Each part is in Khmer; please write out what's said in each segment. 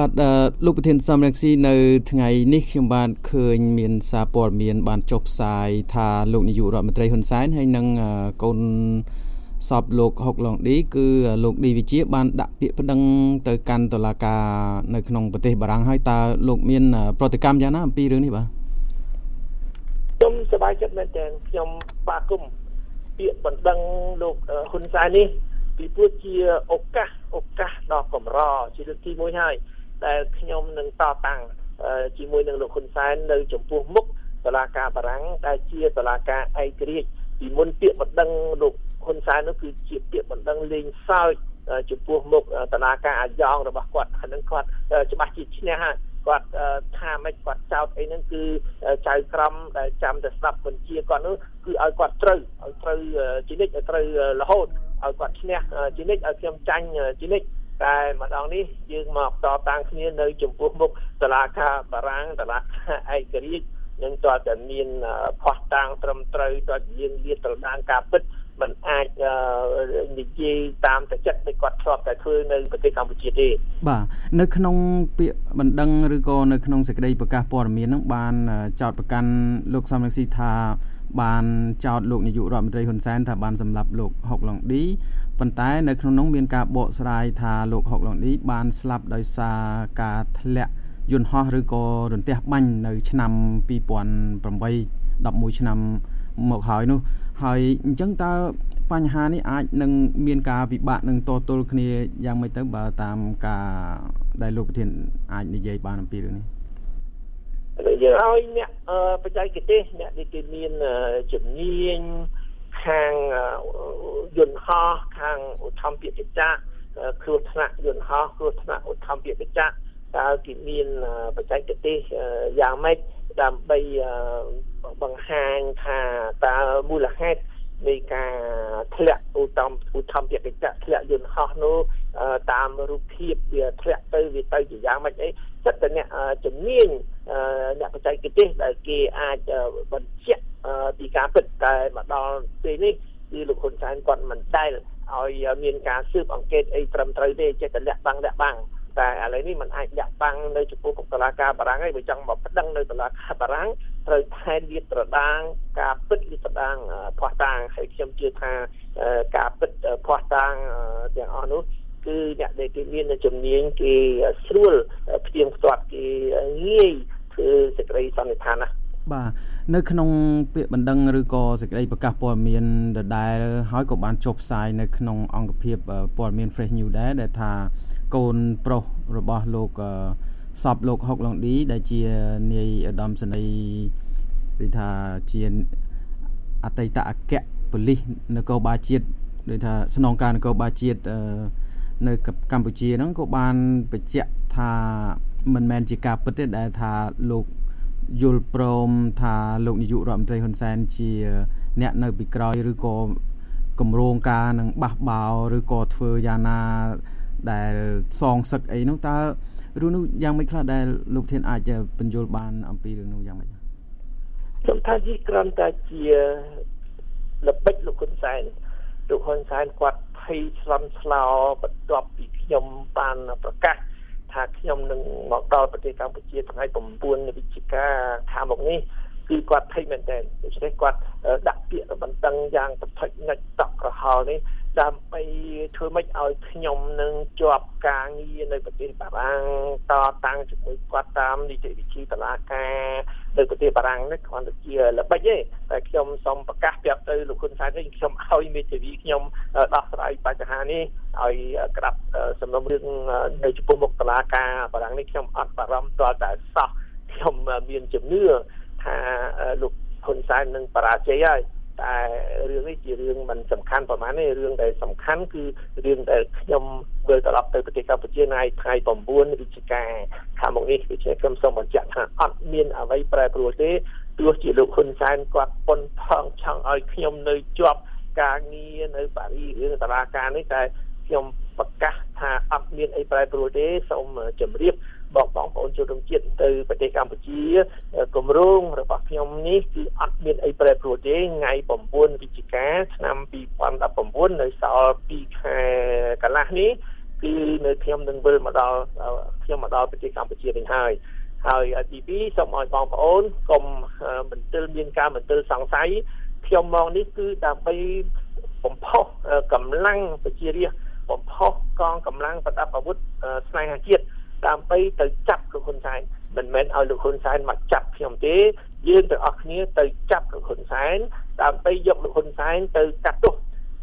បាទលោកប្រធានសំរងស៊ីនៅថ្ងៃនេះខ្ញុំបានឃើញមានសារព័ត៌មានបានចុះផ្សាយថាលោកនាយករដ្ឋមន្ត្រីហ៊ុនសែនហើយនិងកូនសពលោកហុកឡុងឌីគឺលោកឌីវិជា បានដាក់ពាក្យប្តឹងទៅកាន់តុលាការនៅក្នុងប្រទេសបារាំងហើយតើលោកមាន ប្រតិកម្មយ៉ាងណាអំពីរឿងនេះបាទខ្ញុំសប្បាយចិត្តមែនទែនខ្ញុំបាគុំពាក្យបណ្ដឹងលោកហ៊ុនសែននេះពីព្រោះជាឱកាសឱកាសដ៏កម្រជាលើកទី1ហើយ ដែលខ្ញុំនឹងតតាំងជាមួយនឹងលោកហ៊ុនសែននៅចំពោះមុខតុលាការបារាំងដែលជាតុលាការឯករាជ្យពីមុនពាក្យបណ្ដឹងលោកហ៊ុនសែននោះគឺជាពាក្យបណ្ដឹងលេងសើចចំពោះមុខតឡាការអាយ៉ងរបស់គាត់ហ្នឹងគាត់ច្បាស់ជាឈ្នះហើយគាត់ថាមិនគាត់ចោតអីហ្នឹងគឺចៅក្រមដែលចាំតែស្ដាប់បញ្ជាគាត់នោះគឺឲ្យគាត់ត្រូវឲ្យត្រូវជានិច្ចឲ្យត្រូវរហូតឲ្យគាត់ឈ្នះជានិច្ចឲ្យខ្ញុំចាញ់ជានិច្ច តែម្ដងនេះយើងមកតតាំងគ្នានៅ ចំពោះមុខតឡាការបារាំងតឡាការឯករាជ្យនឹងតើតែមានផោះតាំងត្រឹមត្រូវតើយើងលាតត្រដាងការពិតมันអាចនិយាយតាមតែចិត្តដែលគាត់ធ្លាប់តែធ្វើនៅប្រទេសកម្ពុជាទេបាទនៅក្នុងពាក្យបណ្ដឹងឬក៏នៅក្នុងសេចក្តីប្រកាសព័ត៌មានហ្នឹងបានចោទប្រកាន់លោកសំរងស៊ីថាបានចោទលោកនាយករដ្ឋមន្ត្រីហ៊ុនសែនថាបានសម្លាប់លោកហុកឡុងឌី ប៉ុន្តែនៅក្នុងនោះមានការបកស្រាយថាលោកហុកឡុងឌីបានស្លាប់ដោយសារការធ្លាក់យន្តហោះឬក៏រន្ទះបាញ់នៅ ឆ្នាំ2008 11ឆ្នាំមកហើយនោះហើយអញ្ចឹងតើបញ្ហានេះអាចនឹងមានការវិបាកនឹងតទល់គ្នាយ៉ាងម៉េចទៅបើតាមការដែលលោកប្រធានអាចនិយាយបានអំពីរឿងនេះយើងឲ្យអ្នកបច្ចេកទេសអ្នកដែលគេមានជំនាញ ខាងយន្តហោះខាងឧទ្ធម្ភាគចក្រគ្រោះថ្នាក់យន្តហោះគ្រោះថ្នាក់ឧទ្ធម្ភាគចក្រតើគេមានបច្ចេកទេសយ៉ាងម៉េចដើម្បីបង្ហាញថាតើមូលហេតុនៃការធ្លាក់ឧត្តមឧត្តមពាក្យចៈធ្លាក់យន្តហោះនោះតាមរូបភាពវាធ្លាក់ទៅវាទៅជាយ៉ាងម៉េចអីសិតតែអ្នកជំនាញអ្នកបច្ចេកទេសដែលគេអាចបញ្ជាក់ ពីការពិតតែមកដល់ពេលនេះគឺលោកហ៊ុនសែនគាត់មិនដែលឲ្យមានការស៊ើបអង្កេតអីត្រឹមត្រូវទេចេះតែលាក់បាំងលាក់បាំងតែឥឡូវនេះมันអាចលាក់បាំងនៅចំពោះតុលាការបារាំងហើយបើចង់មកប្តឹងនៅតុលាការបារាំងត្រូវថែលាតត្រដាង ការពិតលាតត្រដាងភ័ស្តុតាងហើយខ្ញុំជឿថាការពិតភ័ស្តុតាងទាំងអស់នោះគឺអ្នកដែលគេមានជំនាញគេស្រួលផ្ទៀងផ្ទាត់គេងាយធ្វើសេចក្តីសន្និដ្ឋានណា បាទនៅក្នុងពាក្យបណ្ដឹងឬក៏សេចក្តីប្រកាសព័ត៌មានដដែលហើយក៏បានចុះផ្សាយនៅក្នុងអង្គភាពព័ត៌មាន Fresh News ដែរដែលថាកូនប្រុសរបស់លោកសពលោកហុកឡុងឌីដែលជានាយឧត្តមសេនីយ៍ឬថាជាអតីតអគ្គប៉ូលីសនគរបាលជាតិដូចថាស្នងការនគរបាលជាតិនៅកម្ពុជាហ្នឹងក៏បានបញ្ជាក់ថាមិនមែនជាការពិតទេដែលថាលោក យល់ព្រមថាលោកនាយករដ្ឋមន្ត្រីហ៊ុនសែនជា អ្នកនៅពីក្រោយឬក៏គម្រោងការនឹងបះបោឬក៏ធ្វើយ៉ាងណាដែលសងសឹកអីនោះតើរឿងនោះយ៉ាងម៉េចខ្លះដែលលោកធានអាចបញ្យល់បានអំពីរឿងនោះយ៉ាងម៉េចខ្ញុំថាជាក្រំតែជាល្បិចលោកហ៊ុនសែនលោកហ៊ុនសែនគាត់ភ័យស្លន់ស្លោបន្ទាប់ពីខ្ញុំបានប្រកាស ថាខ្ញុំនឹងមកដល់ប្រទេសកម្ពុជាថ្ងៃ9វិច្ឆិកាខាងមុខនេះគឺគាត់ភ័យមែនទែនដូច្នេះគាត់ដាក់ពាក្យបន្ទឹងយ៉ាងប្រតិញិចតក់ក្រហល់នេះ ដើម្បីធ្វើម៉េចឲ្យខ្ញុំនឹងជាប់ការងារនៅប្រទេសបារាំងតតាំងជាមួយគាត់តាមនីតិវិធីតឡាការនៅប្រទេសបារាំងនេះគ្រាន់តែជាល្បិចទេតែខ្ញុំសូមប្រកាសប្រាប់ទៅលោកហ៊ុនសែននេះខ្ញុំឲ្យមេធាវីខ្ញុំដោះស្រាយបញ្ហានេះឲ្យក្តាប់សំណុំរឿងនៅចំពោះមុខតឡាការបារាំងនេះខ្ញុំអត់បារម្ភទាល់តែសោះខ្ញុំមានជំនឿថាលោកហ៊ុនសែននឹងបរាជ័យហើយ តែរឿងនេះជារឿងមិនសំខាន់ប្រហែលទេរឿងដែលសំខាន់គឺរឿងដែលខ្ញុំវិលត្រឡប់ទៅប្រទេសកម្ពុជានៅថ្ងៃ9វិច្ឆិកាខាងមុខនេះដូច្នេះខ្ញុំសូមបញ្ជាក់ថាអត់មានអ្វីប្រែប្រួលទេទោះជាលោកហ៊ុនសែនគាត់ប៉ុនផងចង់ឲ្យខ្ញុំនៅជាប់ការងារនៅប៉ារីសឬតារាការនេះតែខ្ញុំប្រកាសថាអត់មានអីប្រែប្រួលទេសូមជម្រាប បងបងប្អូនជនរួមជាតិទៅប្រទេសកម្ពុជាគម្រោងរបស់ខ្ញុំនេះគឺអត់មានអីប្រែប្រួលទេថ្ងៃ9វិច្ឆិកាឆ្នាំ2019នៅសល់2ខែកន្លះនេះគឺនៅខ្ញុំនឹងវិលមកដល់ខ្ញុំមកដល់ប្រទេសកម្ពុជាវិញហើយហើយទី2សូមឲ្យបងប្អូនកុំមន្ទិលមានការមន្ទិលសង្ស័យខ្ញុំមកនេះគឺដើម្បីបំផុសកម្លាំងប្រជារាស្ត្របំផុសកងកម្លាំងប្រដាប់អាវុធស្នេហាជាតិ ដើម្បីទៅចាប់លោកហ៊ុនសែនមិនមែនឲ្យលោកហ៊ុនសែនមកចាប់ខ្ញុំទេយើងទាំងអស់គ្នាទៅចាប់លោកហ៊ុនសែនដើម្បីយកលោកហ៊ុនសែនទៅកាត់ទោស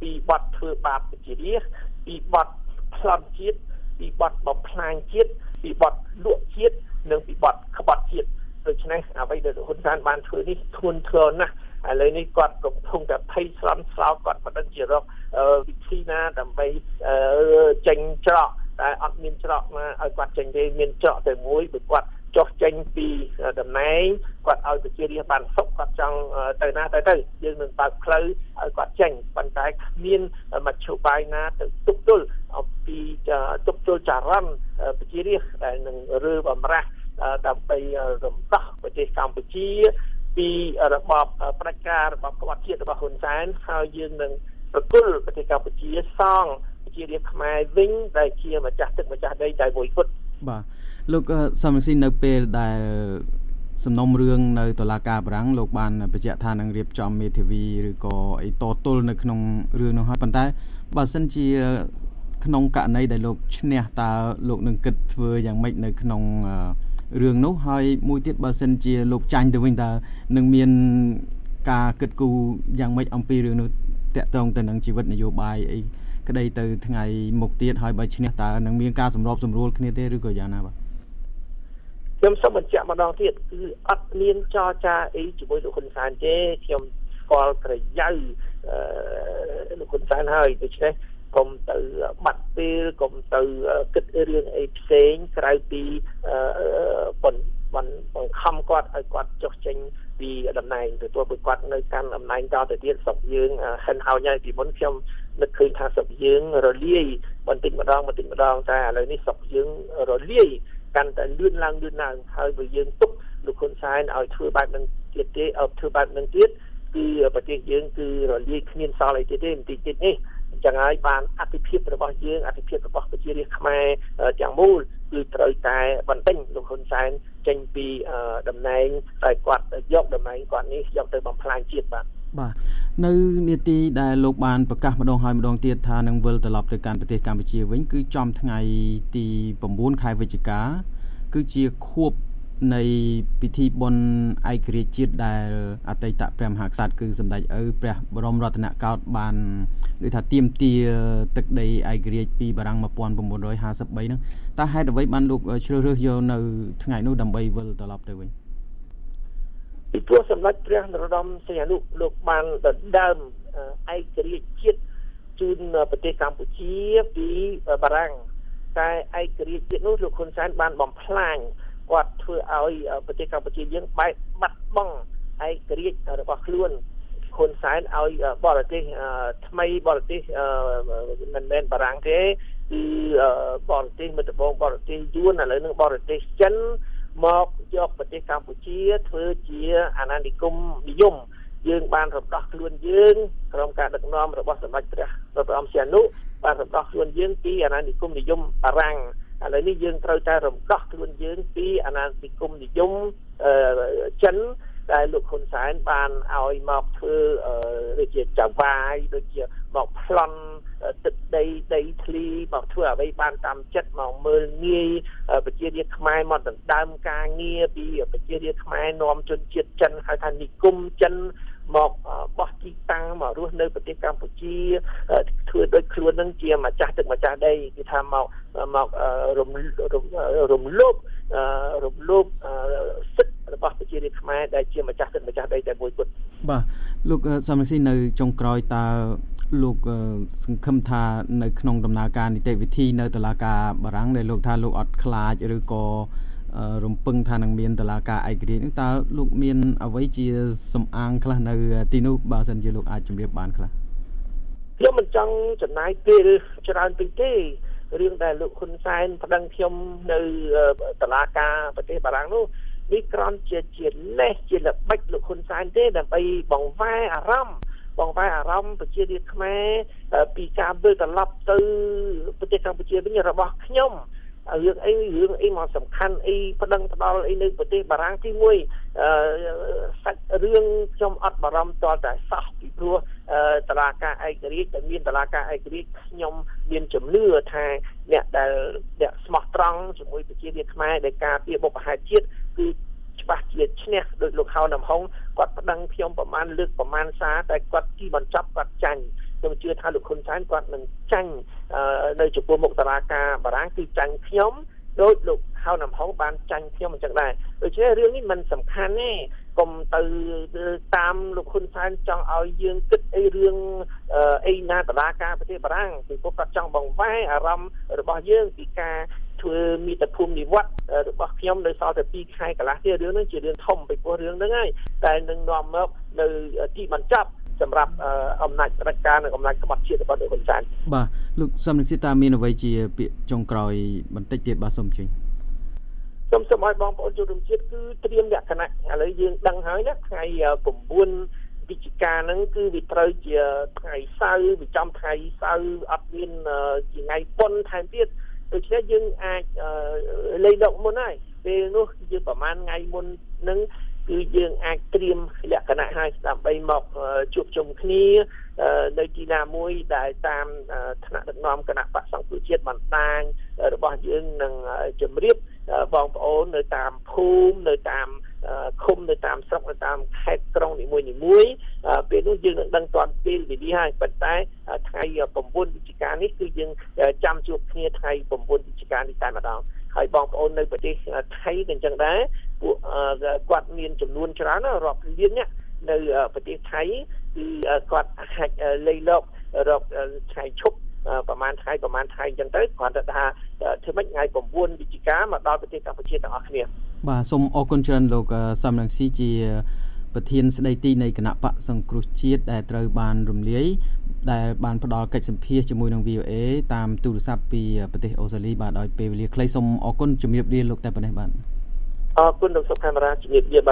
ពីបទធ្វើបាបប្រជារាស្ត្រពីបទប្លន់ជាតិពីបទបំផ្លាញជាតិពីបទលក់ជាតិនិងពីបទក្បត់ជាតិដូច្នេះអ្វីដែលហ៊ុនសែនបានធ្វើនេះធ្ងន់ធ្ងរណាស់ឥឡូវនេះគាត់កំពុងតែភ័យស្លន់ស្លោគាត់មិនដឹងជារកវិធីណាដើម្បីចេញច្រក តែអត់មានច្រកណាឲ្យគាត់ចេញទេមានច្រកតែមួយគឺគាត់ចុះចេញពីតំណែងគាត់ឲ្យប្រជារាស្ត្របានសុខគាត់ចង់ទៅណាទៅទៅយើងនឹងបើកផ្លូវឲ្យគាត់ចេញប៉ុន្តែគ្មានមធ្យោបាយណាទៅទប់ទល់អំពីទប់ទល់ចរន្តប្រជារាស្ត្រដែលនឹងរើបំរាស់ដើម្បីរំដោះប្រទេសកម្ពុជាពីរបបផ្ដាច់ការរបបក្បត់ជាតិរបស់ហ៊ុនសែនហើយយើងនឹងប្រគល់ប្រទេសកម្ពុជាសង់ ប្រជារាស្ត្រខ្មែរវិញដែលជាម្ចាស់ទឹកម្ចាស់ដីតែមួយគត់បាទលោកសំស៊ីនៅពេលដែលសំណុំរឿងនៅតុលាការបារាំងលោកបានបញ្ជាក់ថានឹងរៀបចំមេធាវីឬក៏អីតទល់នៅក្នុងរឿងនោះហើយប៉ុន្តែបើសិនជាក្នុងករណីដែលលោកឈ្នះតើលោកនឹងគិតធ្វើយ៉ាងម៉េចនៅក្នុងរឿងនោះហើយមួយទៀតបើសិនជាលោកចាញ់ទៅវិញតើនឹងមានការគិតគូរយ៉ាងម៉េចអំពីរឿងនោះតកតងទៅនឹងជីវិតនយោបាយអី ក្តីទៅថ្ងៃមុខទៀតហើយបើឈ្នះតើនឹងមានការសម្របសម្រួលគ្នាទេឬក៏យ៉ាងណាបាទខ្ញុំសូមបញ្ជាក់ម្ដងទៀតគឺអត់មានចរចាអីជាមួយលោកហ៊ុនសែនទេខ្ញុំស្គាល់ក្រយៅលោកហ៊ុនសែនហើយដូច្នេះកុំទៅបាត់ពេលកុំទៅគិតរឿងអីផ្សេងក្រៅពីបន្បង្ខំគាត់ឲ្យគាត់ចុះចេញពីតំណែងទទួលពីគាត់នៅកាន់តំណែងតទៅទៀតស្រុកយើងហិនហោញហើយពីមុនខ្ញុំ នឹកឃើញថាស្រុកយើងរលាយបន្តិចម្ដងបន្តិចម្ដងតែឥឡូវនេះស្រុកយើងរលាយកាន់តែលឿនឡើងលឿនឡើងហើយបើយើងទុកលោកហ៊ុនសែនឲ្យធ្វើបែបនឹងទៀតទេឲ្យធ្វើបែបនឹងទៀតគឺប្រទេសយើងគឺរលាយគ្មានសល់អីទៀតទេបន្តិចទៀតនេះអញ្ចឹងហើយបានអតិភិបរបស់យើងអតិភិបរបស់ប្រជារាស្ត្រខ្មែរទាំងមូលគឺត្រូវតែបន្ទិញលោកហ៊ុនសែនចេញពីតំណែងតែគាត់យកតំណែងគាត់នេះយកទៅបំផ្លាញជាតិបាទ បាទនៅនីតិដែលលោកបានប្រកាសម្ដងហើយម្ដងទៀតថានឹងវិលត្រឡប់ទៅកាន់ប្រទេសកម្ពុជាវិញគឺចំថ្ងៃទី9ខែវិច្ឆិកាគឺជាខួបនៃពិធីបុណ្យឯករាជ្យជាតិដែលអតីតព្រះមហាក្សត្រគឺសម្ដេចឪព្រះបរមរតនកោដ្ឋបានដូចថាទៀមទាទឹកដីឯករាជ្យពីបារាំង1953ហ្នឹងតើហេតុអ្វីបានលោកជ្រើសរើសយកនៅថ្ងៃនោះដើម្បីវិលត្រឡប់ទៅវិញ ពីព្រោះសម្ដេចព្រះនរោត្តមសីហនុលោកបានដណ្ដើមឯករាជ្យជាតិជូនប្រទេសកម្ពុជាពីបារាំងតែឯករាជ្យជាតិនោះលោកហ៊ុនសែនបានបំផ្លាញគាត់ធ្វើឲ្យប្រទេសកម្ពុជាយើងបែកបាត់បង់ឯករាជ្យរបស់ខ្លួនហ៊ុនសែនឲ្យបរទេសថ្មីបរទេសមិនមែនបារាំងទេគឺបរទេសមិត្តបងបរទេសយួនឥឡូវនឹងបរទេសចិន មកយកប្រទេសកម្ពុជាធ្វើជាអាណានិគមនិយមយើងបានរំដោះខ្លួនយើងក្រុមការដឹកនាំរបស់សម្ដេចព្រះបរមសីហនុបានរំដោះខ្លួនយើងពីអាណានិគមនិយមបារាំងឥឡូវនេះយើងត្រូវតែរំដោះខ្លួនយើងពីអាណានិគមនិយមចិនដែលលោកហ៊ុនសែនបានឲ្យមកធ្វើដូចជាចៅវាយដូចជាមកប្លន់ទឹក ដីដីធ្លីមកធ្វើអ្វីបានតាមចិត្តមកមើលងាយប្រជារាស្ត្រខ្មែរមកដណ្ដើមការងារពីប្រជារាស្ត្រខ្មែរនាំជនជាតិចិនហៅថានិគមចិនមកបោះទីតាំងមករស់នៅប្រទេសកម្ពុជាធ្វើដូចខ្លួននឹងជាម្ចាស់ទឹកម្ចាស់ដីគេថាមកម្ករំរំលោភរំលោភសិទ្ធិរបស់ប្រជារាស្ត្រខ្មែរដែលជាម្ចាស់ទឹកម្ចាស់ដីតែមួយគត់បាទលោកសំរងស៊ីនៅចុងក្រោយតើ លោកសង្ឃឹមថានៅក្នុងដំណើរការនីតិវិធីនៅតុលាការបារាំងដែលលោកថាលោកអត់ខ្លាចឬក៏រំពឹងថានឹងមានតឡាការឯករាជ្យនឹងតើលោកមានអ្វីជាសំអាងខ្លះនៅទីនោះបើសិនជាលោកអាចជម្រាបបានខ្លះខ្ញុំមិនចង់ចំណាយពេលច្រើនពេកទេរឿងដែលលោកហ៊ុនសែនប្តឹងខ្ញុំនៅតឡាការប្រទេសបារាំងនោះនេះក្រំជាជាលេសជាល្បិចលោកហ៊ុនសែនទេដើម្បីបង្វែរអារម្មណ៍ បង្វែរអារម្មណ៍ប្រជារាស្ត្រខ្មែរពីការវិលត្រឡប់ទៅប្រទេសកម្ពុជាវិញរបស់ខ្ញុំរឿងអីរឿងអីមកសំខាន់អីប្តឹងផ្ដាល់អីនៅប្រទេសបារាំងទី1អឺសាច់រឿងខ្ញុំអត់បារម្ភតតែសោះពីព្រោះតឡាការឯករាជ្យដែលមានតឡាការឯករាជ្យខ្ញុំមានជំនឿថាអ្នកដែលអ្នកស្មោះត្រង់ជាមួយប្រជារាស្ត្រខ្មែរដែលការពារបុព្វហេតុជាតិគឺ ច្បាស់ជាឈ្នះដោយលោកហៅណាំហុងគាត់ប្តឹងខ្ញុំប្រមាណលើកប្រមាណសារតែគាត់ទីបញ្ចប់គាត់ចាញ់ខ្ញុំជឿថាលោកហ៊ុនសែនគាត់នឹងចាញ់នៅចំពោះមុខតារាការបារាំងគឺចាញ់ខ្ញុំដោយលោកហៅណាំហុងបានចាញ់ខ្ញុំអញ្ចឹងដែរដូច្នេះរឿងនេះមិនសំខាន់ទេកុំទៅតាមលោកហ៊ុនសែនចង់ឲ្យយើងគិតអីរឿងអីណាតឡាការប្រទេសបារាំងពីព្រោះគាត់ចង់បង្វែរអារម្មណ៍របស់យើងពីការ ធ្វើមីតភូមិនិវត្តរបស់ខ្ញុំនៅសល់តែ2ខែកន្លះទៀតរឿងហ្នឹងជារឿងធំពីព្រោះរឿងហ្នឹងហើយតែនឹងនាំមកនៅទីបញ្ចប់សម្រាប់អំណាចផ្ដាច់ការនិងអំណាចក្បត់ជាតិរបស់លោកហ៊ុនសែនបាទលោកសំនិកស៊ីតាមានអ្វីជាពាក្យចុងក្រោយបន្តិចទៀតបាទសូមជិញខ្ញុំសូមឲ្យបងប្អូនជនរួមជាតិគឺត្រៀមលក្ខណៈឥឡូវយើងដឹងហើយណាថ្ងៃ9វិច្ឆិកាហ្នឹងគឺវាត្រូវជាថ្ងៃសៅរ៍វាចំថ្ងៃសៅរ៍អត់មានជាថ្ងៃប៉ុនថែមទៀត ដូច្នេះយើងអាចលេខដកមុនហើយពេលនោះយើងប្រហែលថ្ងៃមុននឹងគឺយើងអាចត្រៀមលក្ខណៈឲ្យដើម្បីមកជួបជុំគ្នានៅទីណាមួយដែលតាមថ្នាក់ដឹកនាំគណៈបកសង្គ្រោះជាតិបណ្ដាញរបស់យើងនឹងជម្រាបបងប្អូននៅតាមភូមិនៅតាមឃុំនៅតាមស្រុកនៅតាមខេត្តក្រុងនីមួយនីមួយពេលនោះយើងនឹងដឹងតាន់ពេលវេលាហើយប៉ុន្តែថ្ងៃ9វិច្ឆិកានេះគឺយើងចាំជួបគ្នាថ្ងៃ9វិច្ឆិកានេះតែម្ដងហើយបងប្អូននៅប្រទេសថៃក៏អញ្ចឹងដែរពួកគាត់មានចំនួនច្រើនរាប់លានអ្នកនៅប្រទេសថៃគឺគាត់អាចលៃលករកថ្ងៃឈប់ប្រហែលថ្ងៃប្រហែលថ្ងៃអញ្ចឹងទៅគ្រាន់តែថាធ្វើម៉េចថ្ងៃ9វិច្ឆិកាមកដល់ប្រទេសកម្ពុជាទាំងអស់គ្នាបាទសូមអរគុណច្រើនលោកសំរងស៊ីជាប្រធានស្ដីទីនៃគណៈបកសង្គ្រោះជាតិដែលត្រូវបានរំលាយដែលបានផ្ដល់កិច្ចសម្ភាសជាមួយនឹង VOA តាមទូរស័ព្ទពីប្រទេសអូស្ត្រាលីបាទដោយពេលវេលាខ្លីសូមអរគុណជំរាបលាលោកតែប៉ុណ្ណេះបាទ អរគុណលោកសុខកាមេរ៉ាជំរាបលាបាទ